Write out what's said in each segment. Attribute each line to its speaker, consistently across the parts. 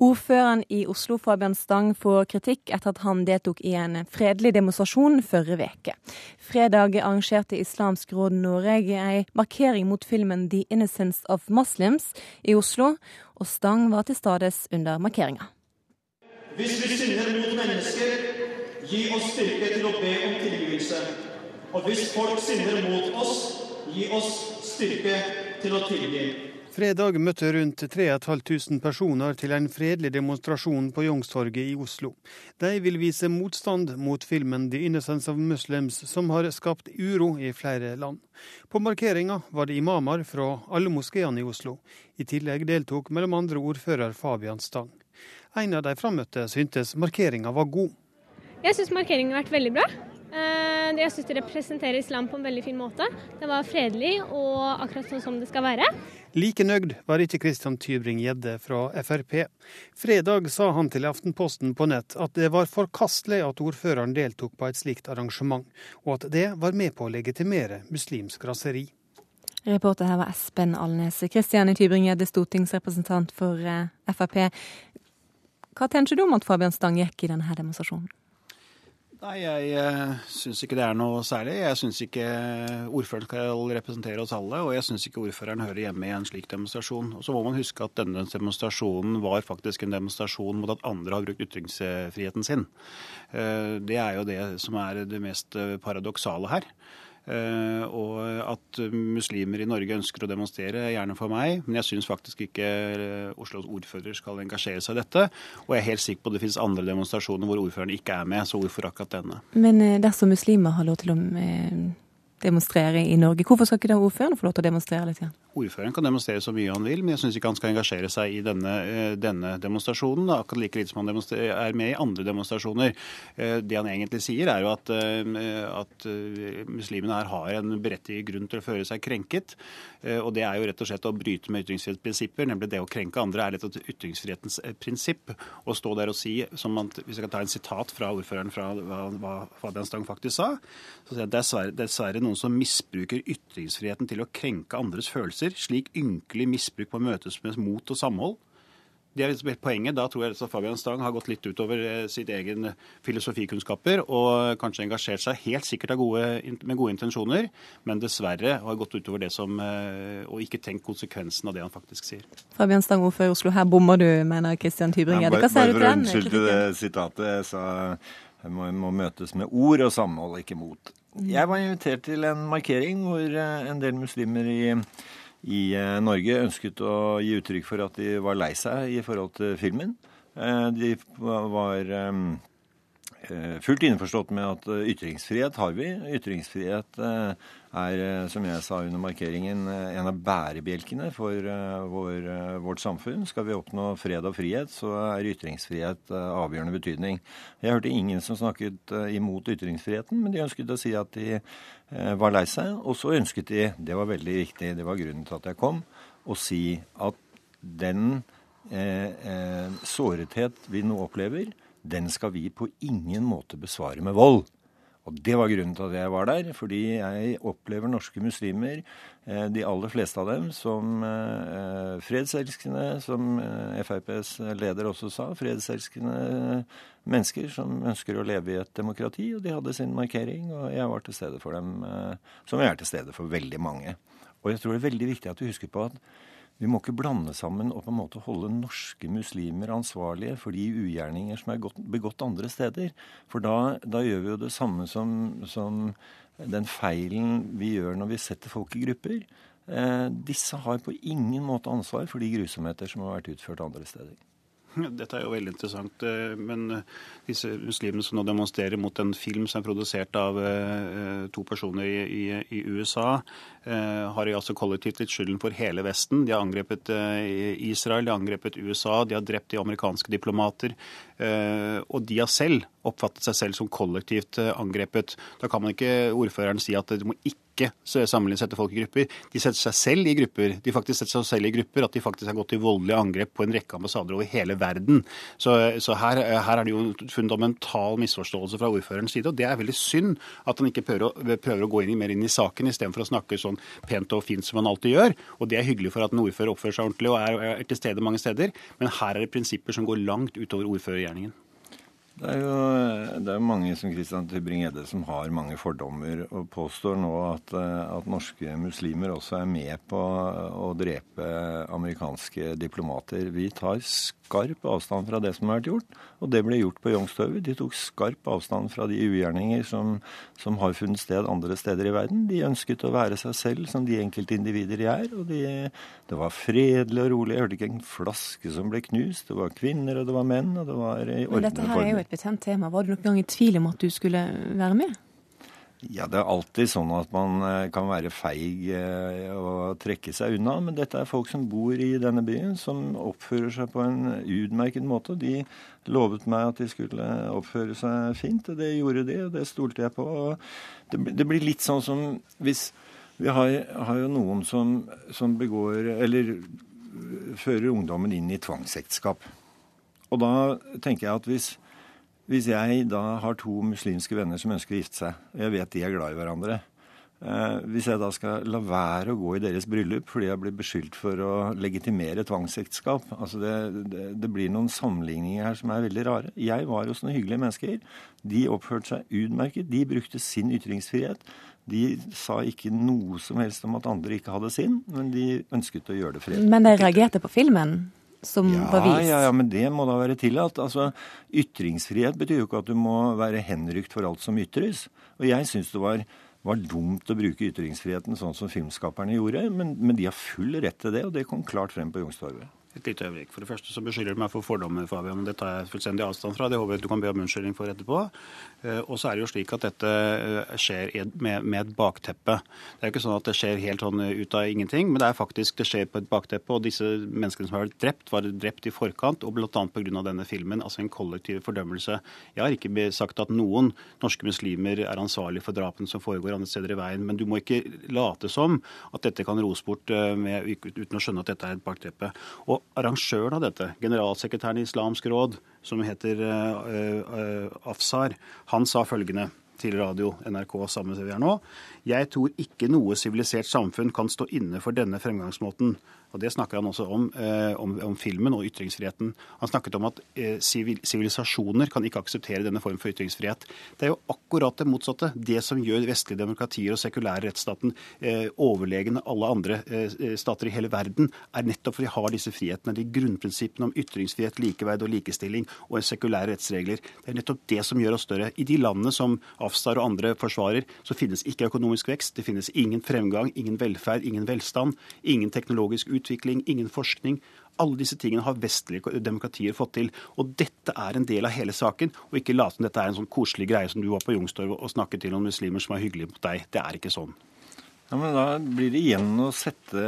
Speaker 1: Ordføreren i Oslo, Fabian Stang, får kritikk etter at han deltok i en fredelig demonstrasjon forrige uke. Fredag arrangerte Islamsk Råd Norge en markering mot filmen 'The Innocence of Muslims' i Oslo, og Stang var til stades under markeringa.
Speaker 2: Hvis vi synder mot mennesker, gi oss styrke til å be om tilgivelse. Og hvis folk synder mot oss, gi oss styrke til å tilgi.
Speaker 3: Fredag møtte rundt 3500 personer til en fredelig demonstrasjon på Youngstorget i Oslo. De vil vise motstand mot filmen 'The Innocence of Muslims', som har skapt uro i flere land. På markeringa var det imamer fra alle moskeene i Oslo. I tillegg deltok mellom andre ordfører Fabian Stang. En av de frammøtte syntes markeringa var god.
Speaker 4: Jeg syns markeringen har vært veldig bra. Eh, jeg syns det representerer islam på en veldig fin måte. Det var fredelig og akkurat sånn som det skal være.
Speaker 3: Like nøyd var ikke Christian Tybring-Gjedde fra Frp. Fredag sa han til Aftenposten på nett at det var forkastelig at ordføreren deltok på et slikt arrangement, og at det var med på å legitimere muslimsk raseri.
Speaker 1: Reporter her var Espen Alnes. Christian Tybring-Gjedde, stortingsrepresentant for eh, Frp. Hva tenker du om at Fabian Stang gikk i denne demonstrasjonen?
Speaker 5: Nei, jeg uh, syns ikke det er noe særlig. Jeg syns ikke ordføreren skal representere oss alle, og jeg syns ikke ordføreren hører hjemme i en slik demonstrasjon. Og så må man huske at denne demonstrasjonen var faktisk en demonstrasjon mot at andre har brukt ytringsfriheten sin. Uh, det er jo det som er det mest paradoksale her. Eh, og at muslimer i Norge ønsker å demonstrere, gjerne for meg. Men jeg syns faktisk ikke eh, Oslos ordfører skal engasjere seg i dette. Og jeg er helt sikker på at det finnes andre demonstrasjoner hvor ordføreren ikke er med. Så hvorfor akkurat denne?
Speaker 1: Men eh, dersom muslimer har lov til å demonstrere i Norge, hvorfor skal ikke da ordføreren få lov til å demonstrere litt igjen?
Speaker 5: Ordføreren kan demonstrere så mye han vil, men jeg syns ikke han skal engasjere seg i denne, eh, denne demonstrasjonen. Da. Akkurat like lite som han er med i andre demonstrasjoner. Eh, det han egentlig sier, er jo at, eh, at muslimene her har en berettiget grunn til å føle seg krenket. Og det er jo rett og slett å bryte med ytringsfrihetsprinsipper, nemlig det å krenke andre er et ytringsfrihetens prinsipp. Å stå der og si, man, hvis jeg kan ta en sitat fra ordføreren fra hva, Fabian Stang faktisk sa, så sier han det er dessverre noen som misbruker ytringsfriheten til å krenke andres følelser følelser. Slik ynkelig misbruk må møtes med mot og samhold. Det er liksom poenget. Da tror jeg at Fabian Stang har gått litt utover eh, sitt egen filosofikunnskaper og kanskje engasjert seg helt sikkert gode, med gode intensjoner, men dessverre har gått utover det som eh, og ikke tenkt konsekvensen av det han faktisk sier.
Speaker 1: Fabian Stang, ordfører i Oslo, her bommer du, mener Kristian Tybring-Gjedde. Hva sier du til den?
Speaker 6: Unnskylde det sitatet. Jeg sa må, må møtes med ord og samhold, ikke mot. Jeg var invitert til en markering hvor eh, en del muslimer i i eh, Norge ønsket å gi uttrykk for at de var lei seg i forhold til filmen. Eh, de var eh, fullt innforstått med at ytringsfrihet har vi. Ytringsfrihet er, som jeg sa under markeringen, en av bærebjelkene for vår, vårt samfunn. Skal vi oppnå fred og frihet, så er ytringsfrihet avgjørende betydning. Jeg hørte ingen som snakket imot ytringsfriheten, men de ønsket å si at de Eh, var lei seg. Og så ønsket de, det var veldig viktig, det var grunnen til at jeg kom, å si at den eh, eh, sårethet vi nå opplever, den skal vi på ingen måte besvare med vold. Og det var grunnen til at jeg var der, fordi jeg opplever norske muslimer, eh, de aller fleste av dem, som eh, fredselskende, som eh, FrPs leder også sa, fredselskende mennesker som ønsker å leve i et demokrati. Og de hadde sin markering, og jeg var til stede for dem, som jeg er til stede for veldig mange. Og jeg tror det er veldig viktig at du husker på at vi må ikke blande sammen og på en måte holde norske muslimer ansvarlige for de ugjerninger som er begått andre steder. For da, da gjør vi jo det samme som, som, den feilen vi gjør når vi setter folk i grupper. Eh, disse har på ingen måte ansvar for de grusomheter som har vært utført andre steder.
Speaker 5: Dette er jo veldig interessant. Eh, men eh, disse muslimene som nå demonstrerer mot en film som er produsert av eh, to personer i, i, i USA, har jo altså kollektivt litt skylden for hele Vesten. De har angrepet Israel, de har angrepet USA, de har drept de amerikanske diplomater. Og de har selv oppfattet seg selv som kollektivt angrepet. Da kan man ikke ordføreren si at det må ikke ikke sette folk i grupper. De setter seg selv i grupper. De faktisk setter seg selv i grupper, At de faktisk har gått til voldelige angrep på en rekke ambassader over hele verden. Så, så her, her, er det jo en fundamental misforståelse fra ordførerens side. Og det er veldig synd at han ikke prøver å, prøver å gå inn, mer inn i saken istedenfor å snakke sånn pent og fint som han alltid gjør. Og det er hyggelig for at en ordfører oppfører seg ordentlig og er, er til stede mange steder. Men her er det prinsipper som går langt utover ordførergjerningen.
Speaker 6: Det er jo det er mange som Christian Tybring-Gjedde som har mange fordommer, og påstår nå at, eh, at, norske muslimer også er med på å drepe amerikanske diplomater. Vi tar skarp avstand fra det som har vært gjort, og det ble gjort på Youngstorget. De tok skarp avstand fra de ugjerninger som, som, har funnet sted andre steder i verden. De ønsket å være seg selv som de enkeltindivider de er, og de, det var fredelig og rolig. Jeg hørte ikke en flaske som ble knust. Det var kvinner, og det var menn, og det var i ordnede
Speaker 1: former. Betent tema. Var du noen gang i tvil om at du skulle være med?
Speaker 6: Ja, Det er alltid sånn at man eh, kan være feig eh, og trekke seg unna. Men dette er folk som bor i denne byen, som oppfører seg på en utmerket måte. De lovet meg at de skulle oppføre seg fint, og det gjorde de, og det stolte jeg på. Det, blir litt sånn som hvis Vi har, har jo noen som, som begår Eller fører ungdommen inn i tvangsekteskap. Og da tenker jeg at hvis hvis jeg da har to muslimske venner som ønsker å gifte seg, og jeg vet de er glad i hverandre eh, Hvis jeg da skal la være å gå i deres bryllup fordi jeg blir beskyldt for å legitimere tvangsekteskap altså det, det, det, blir noen sammenligninger her som er veldig rare. Jeg var hos noen hyggelige mennesker. De oppførte seg utmerket. De brukte sin ytringsfrihet. De sa ikke noe som helst om at andre ikke hadde sin, men de ønsket å gjøre det fredelig.
Speaker 1: Men de reagerte på filmen? Som
Speaker 6: ja,
Speaker 1: var vist.
Speaker 6: Ja, ja, men det må da være tillatt. Altså, Ytringsfrihet betyr jo ikke at du må være henrykt for alt som ytres. Og jeg syns det var, var, dumt å bruke ytringsfriheten sånn som filmskaperne gjorde, men, men, de har full rett til det, og det kom klart frem på Youngstorget.
Speaker 5: Et lite øyeblikk. For det første så beskylder du meg for fordommer, Fabian. Det tar jeg fullstendig avstand fra. Det håper jeg du kan be om unnskyldning for etterpå. Eh, og så er det jo slik at dette eh, skjer med, et bakteppe. Det er jo ikke sånn at det skjer helt sånn ut av ingenting, men det er faktisk det skjer på et bakteppe. Og disse menneskene som har vært drept, var drept i forkant, og bl.a. pga. denne filmen. Altså en kollektiv fordømmelse. Jeg har ikke sagt at noen norske muslimer er ansvarlig for drapene som foregår andre steder i veien, men du må ikke late som at dette kan ros bort eh, med, uten å skjønne at dette er et bakteppe. Og arrangøren av dette, generalsekretæren i Islamsk råd, som heter uh, Afsar, han sa følgende til radio NRK sammen med vi er nå. Jeg tror ikke noe sivilisert samfunn kan stå inne for denne fremgangsmåten. Og Det snakker han også om, eh, om, om, filmen og ytringsfriheten. Han snakket om at eh, sivilisasjoner eh, kan ikke akseptere denne form for ytringsfrihet. Det er jo akkurat det motsatte. Det som gjør vestlige demokratier og sekulære rettsstaten eh, overlegne alle andre eh, stater i hele verden, er nettopp for de har disse frihetene. De grunnprinsippene om ytringsfrihet, likeverd og likestilling og sekulære rettsregler. Det er nettopp det som gjør oss større. I de landene som Afstar og andre forsvarer, så finnes ikke økonomisk vekst. Det finnes ingen fremgang, ingen velferd, ingen velstand, ingen teknologisk utvikling ingen forskning. Alle disse tingene har vestlige demokratier fått til. Og dette er en del av hele saken, og ikke late som dette er en sånn koselig greie som du var på Youngstorget og snakket til noen muslimer som er hyggelige mot deg. Det er ikke sånn.
Speaker 6: Ja, men Da blir det igjen å sette,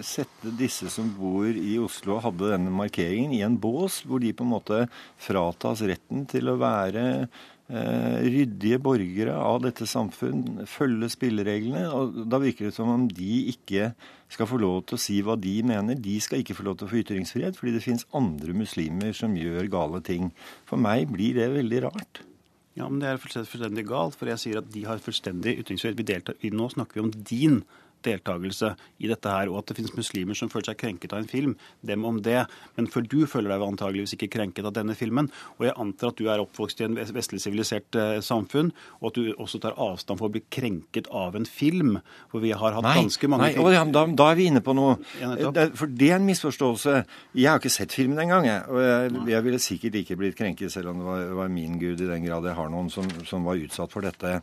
Speaker 6: sette, disse som bor i Oslo og hadde denne markeringen, i en bås, hvor de på en måte fratas retten til å være ryddige borgere av dette samfunn, følge spillereglene. og Da virker det som om de ikke skal få lov til å si hva de mener. De skal ikke få lov til å få ytringsfrihet, fordi det finnes andre muslimer som gjør gale ting. For meg blir det veldig rart.
Speaker 5: Ja, men Det er fullstendig galt, for jeg sier at de har fullstendig ytringsfrihet. Vi deltar, nå snakker vi om din deltakelse i dette her, og at det finnes muslimer som føler seg krenket av en film. Dem om det. Men før du føler deg antageligvis ikke krenket av denne filmen. Og jeg antar at du er oppvokst i en vestlig sivilisert eh, samfunn, og at du også tar avstand for å bli krenket av en film. For vi har hatt nei, ganske mange
Speaker 6: Nei, og da, da, er vi inne på noe. For det er en misforståelse. Jeg har ikke sett filmen engang, jeg. Og jeg, jeg ville sikkert ikke blitt krenket, selv om det var, var, min gud i den grad jeg har noen som, som var utsatt for dette.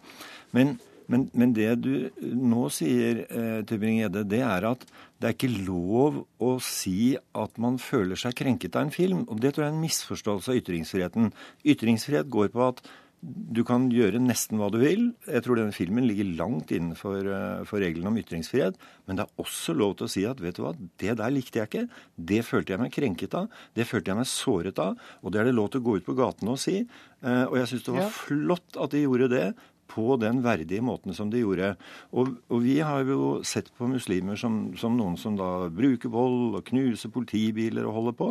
Speaker 6: Men men, men, det du nå sier, eh, Tybring-Gjedde, det er at det er ikke lov å si at man føler seg krenket av en film. Og det tror jeg er en misforståelse av ytringsfriheten. Ytringsfrihet går på at du kan gjøre nesten hva du vil. Jeg tror denne filmen ligger langt innenfor uh, reglene om ytringsfrihet. Men det er også lov til å si at vet du hva, det der likte jeg ikke. Det følte jeg meg krenket av. Det følte jeg meg såret av. Og det er det lov til å gå ut på gatene og si. Uh, og jeg syns det var ja. flott at de gjorde det på den verdige måten som de gjorde. Og, og vi har jo sett på muslimer som, som, noen som da bruker vold og knuser politibiler og holder på.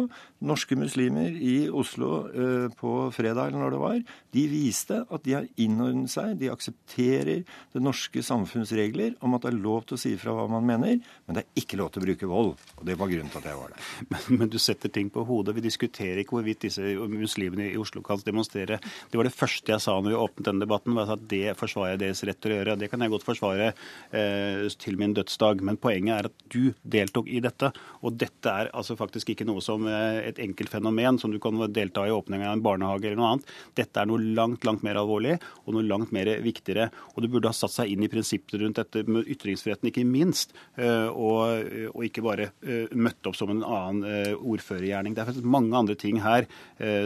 Speaker 6: Norske muslimer i Oslo eh, på fredag eller når det var, de viste at de har innordnet seg. De aksepterer det norske samfunns regler om at det er lov til å si fra hva man mener, men det er ikke lov til å bruke vold. Og det var grunnen til at jeg var der.
Speaker 5: Men, men du setter ting på hodet. Vi diskuterer ikke hvorvidt disse muslimene i Oslo kan demonstrere. Det var det første jeg sa når vi åpnet denne debatten. var at Det forsvarer jeg deres rett til å gjøre. Det kan jeg godt forsvare eh, til min dødsdag. Men poenget er at du deltok i dette. Og dette er altså faktisk ikke noe som eh, et enkelt fenomen som du kan delta i åpningen av en barnehage eller noe annet. Dette er noe langt, langt mer alvorlig og noe langt mer viktigere. Og du burde ha satt seg inn i prinsippene rundt dette med ytringsfriheten, ikke minst. Eh, og, og, ikke bare eh, møtt opp som en annen ordførergjerning. Det er faktisk mange andre ting her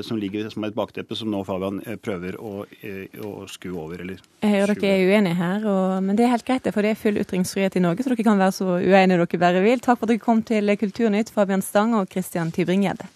Speaker 5: som ligger som et bakteppe, som nå Fabian prøver å, å skue over. Eller,
Speaker 1: jeg hører dere er uenige her, og, men det er helt greit, for det er full ytringsfrihet i Norge, så dere kan være så uenige dere bare vil. Takk for at dere kom til Kulturnytt, Fabian Stang og Christian Tybring-Gjedde.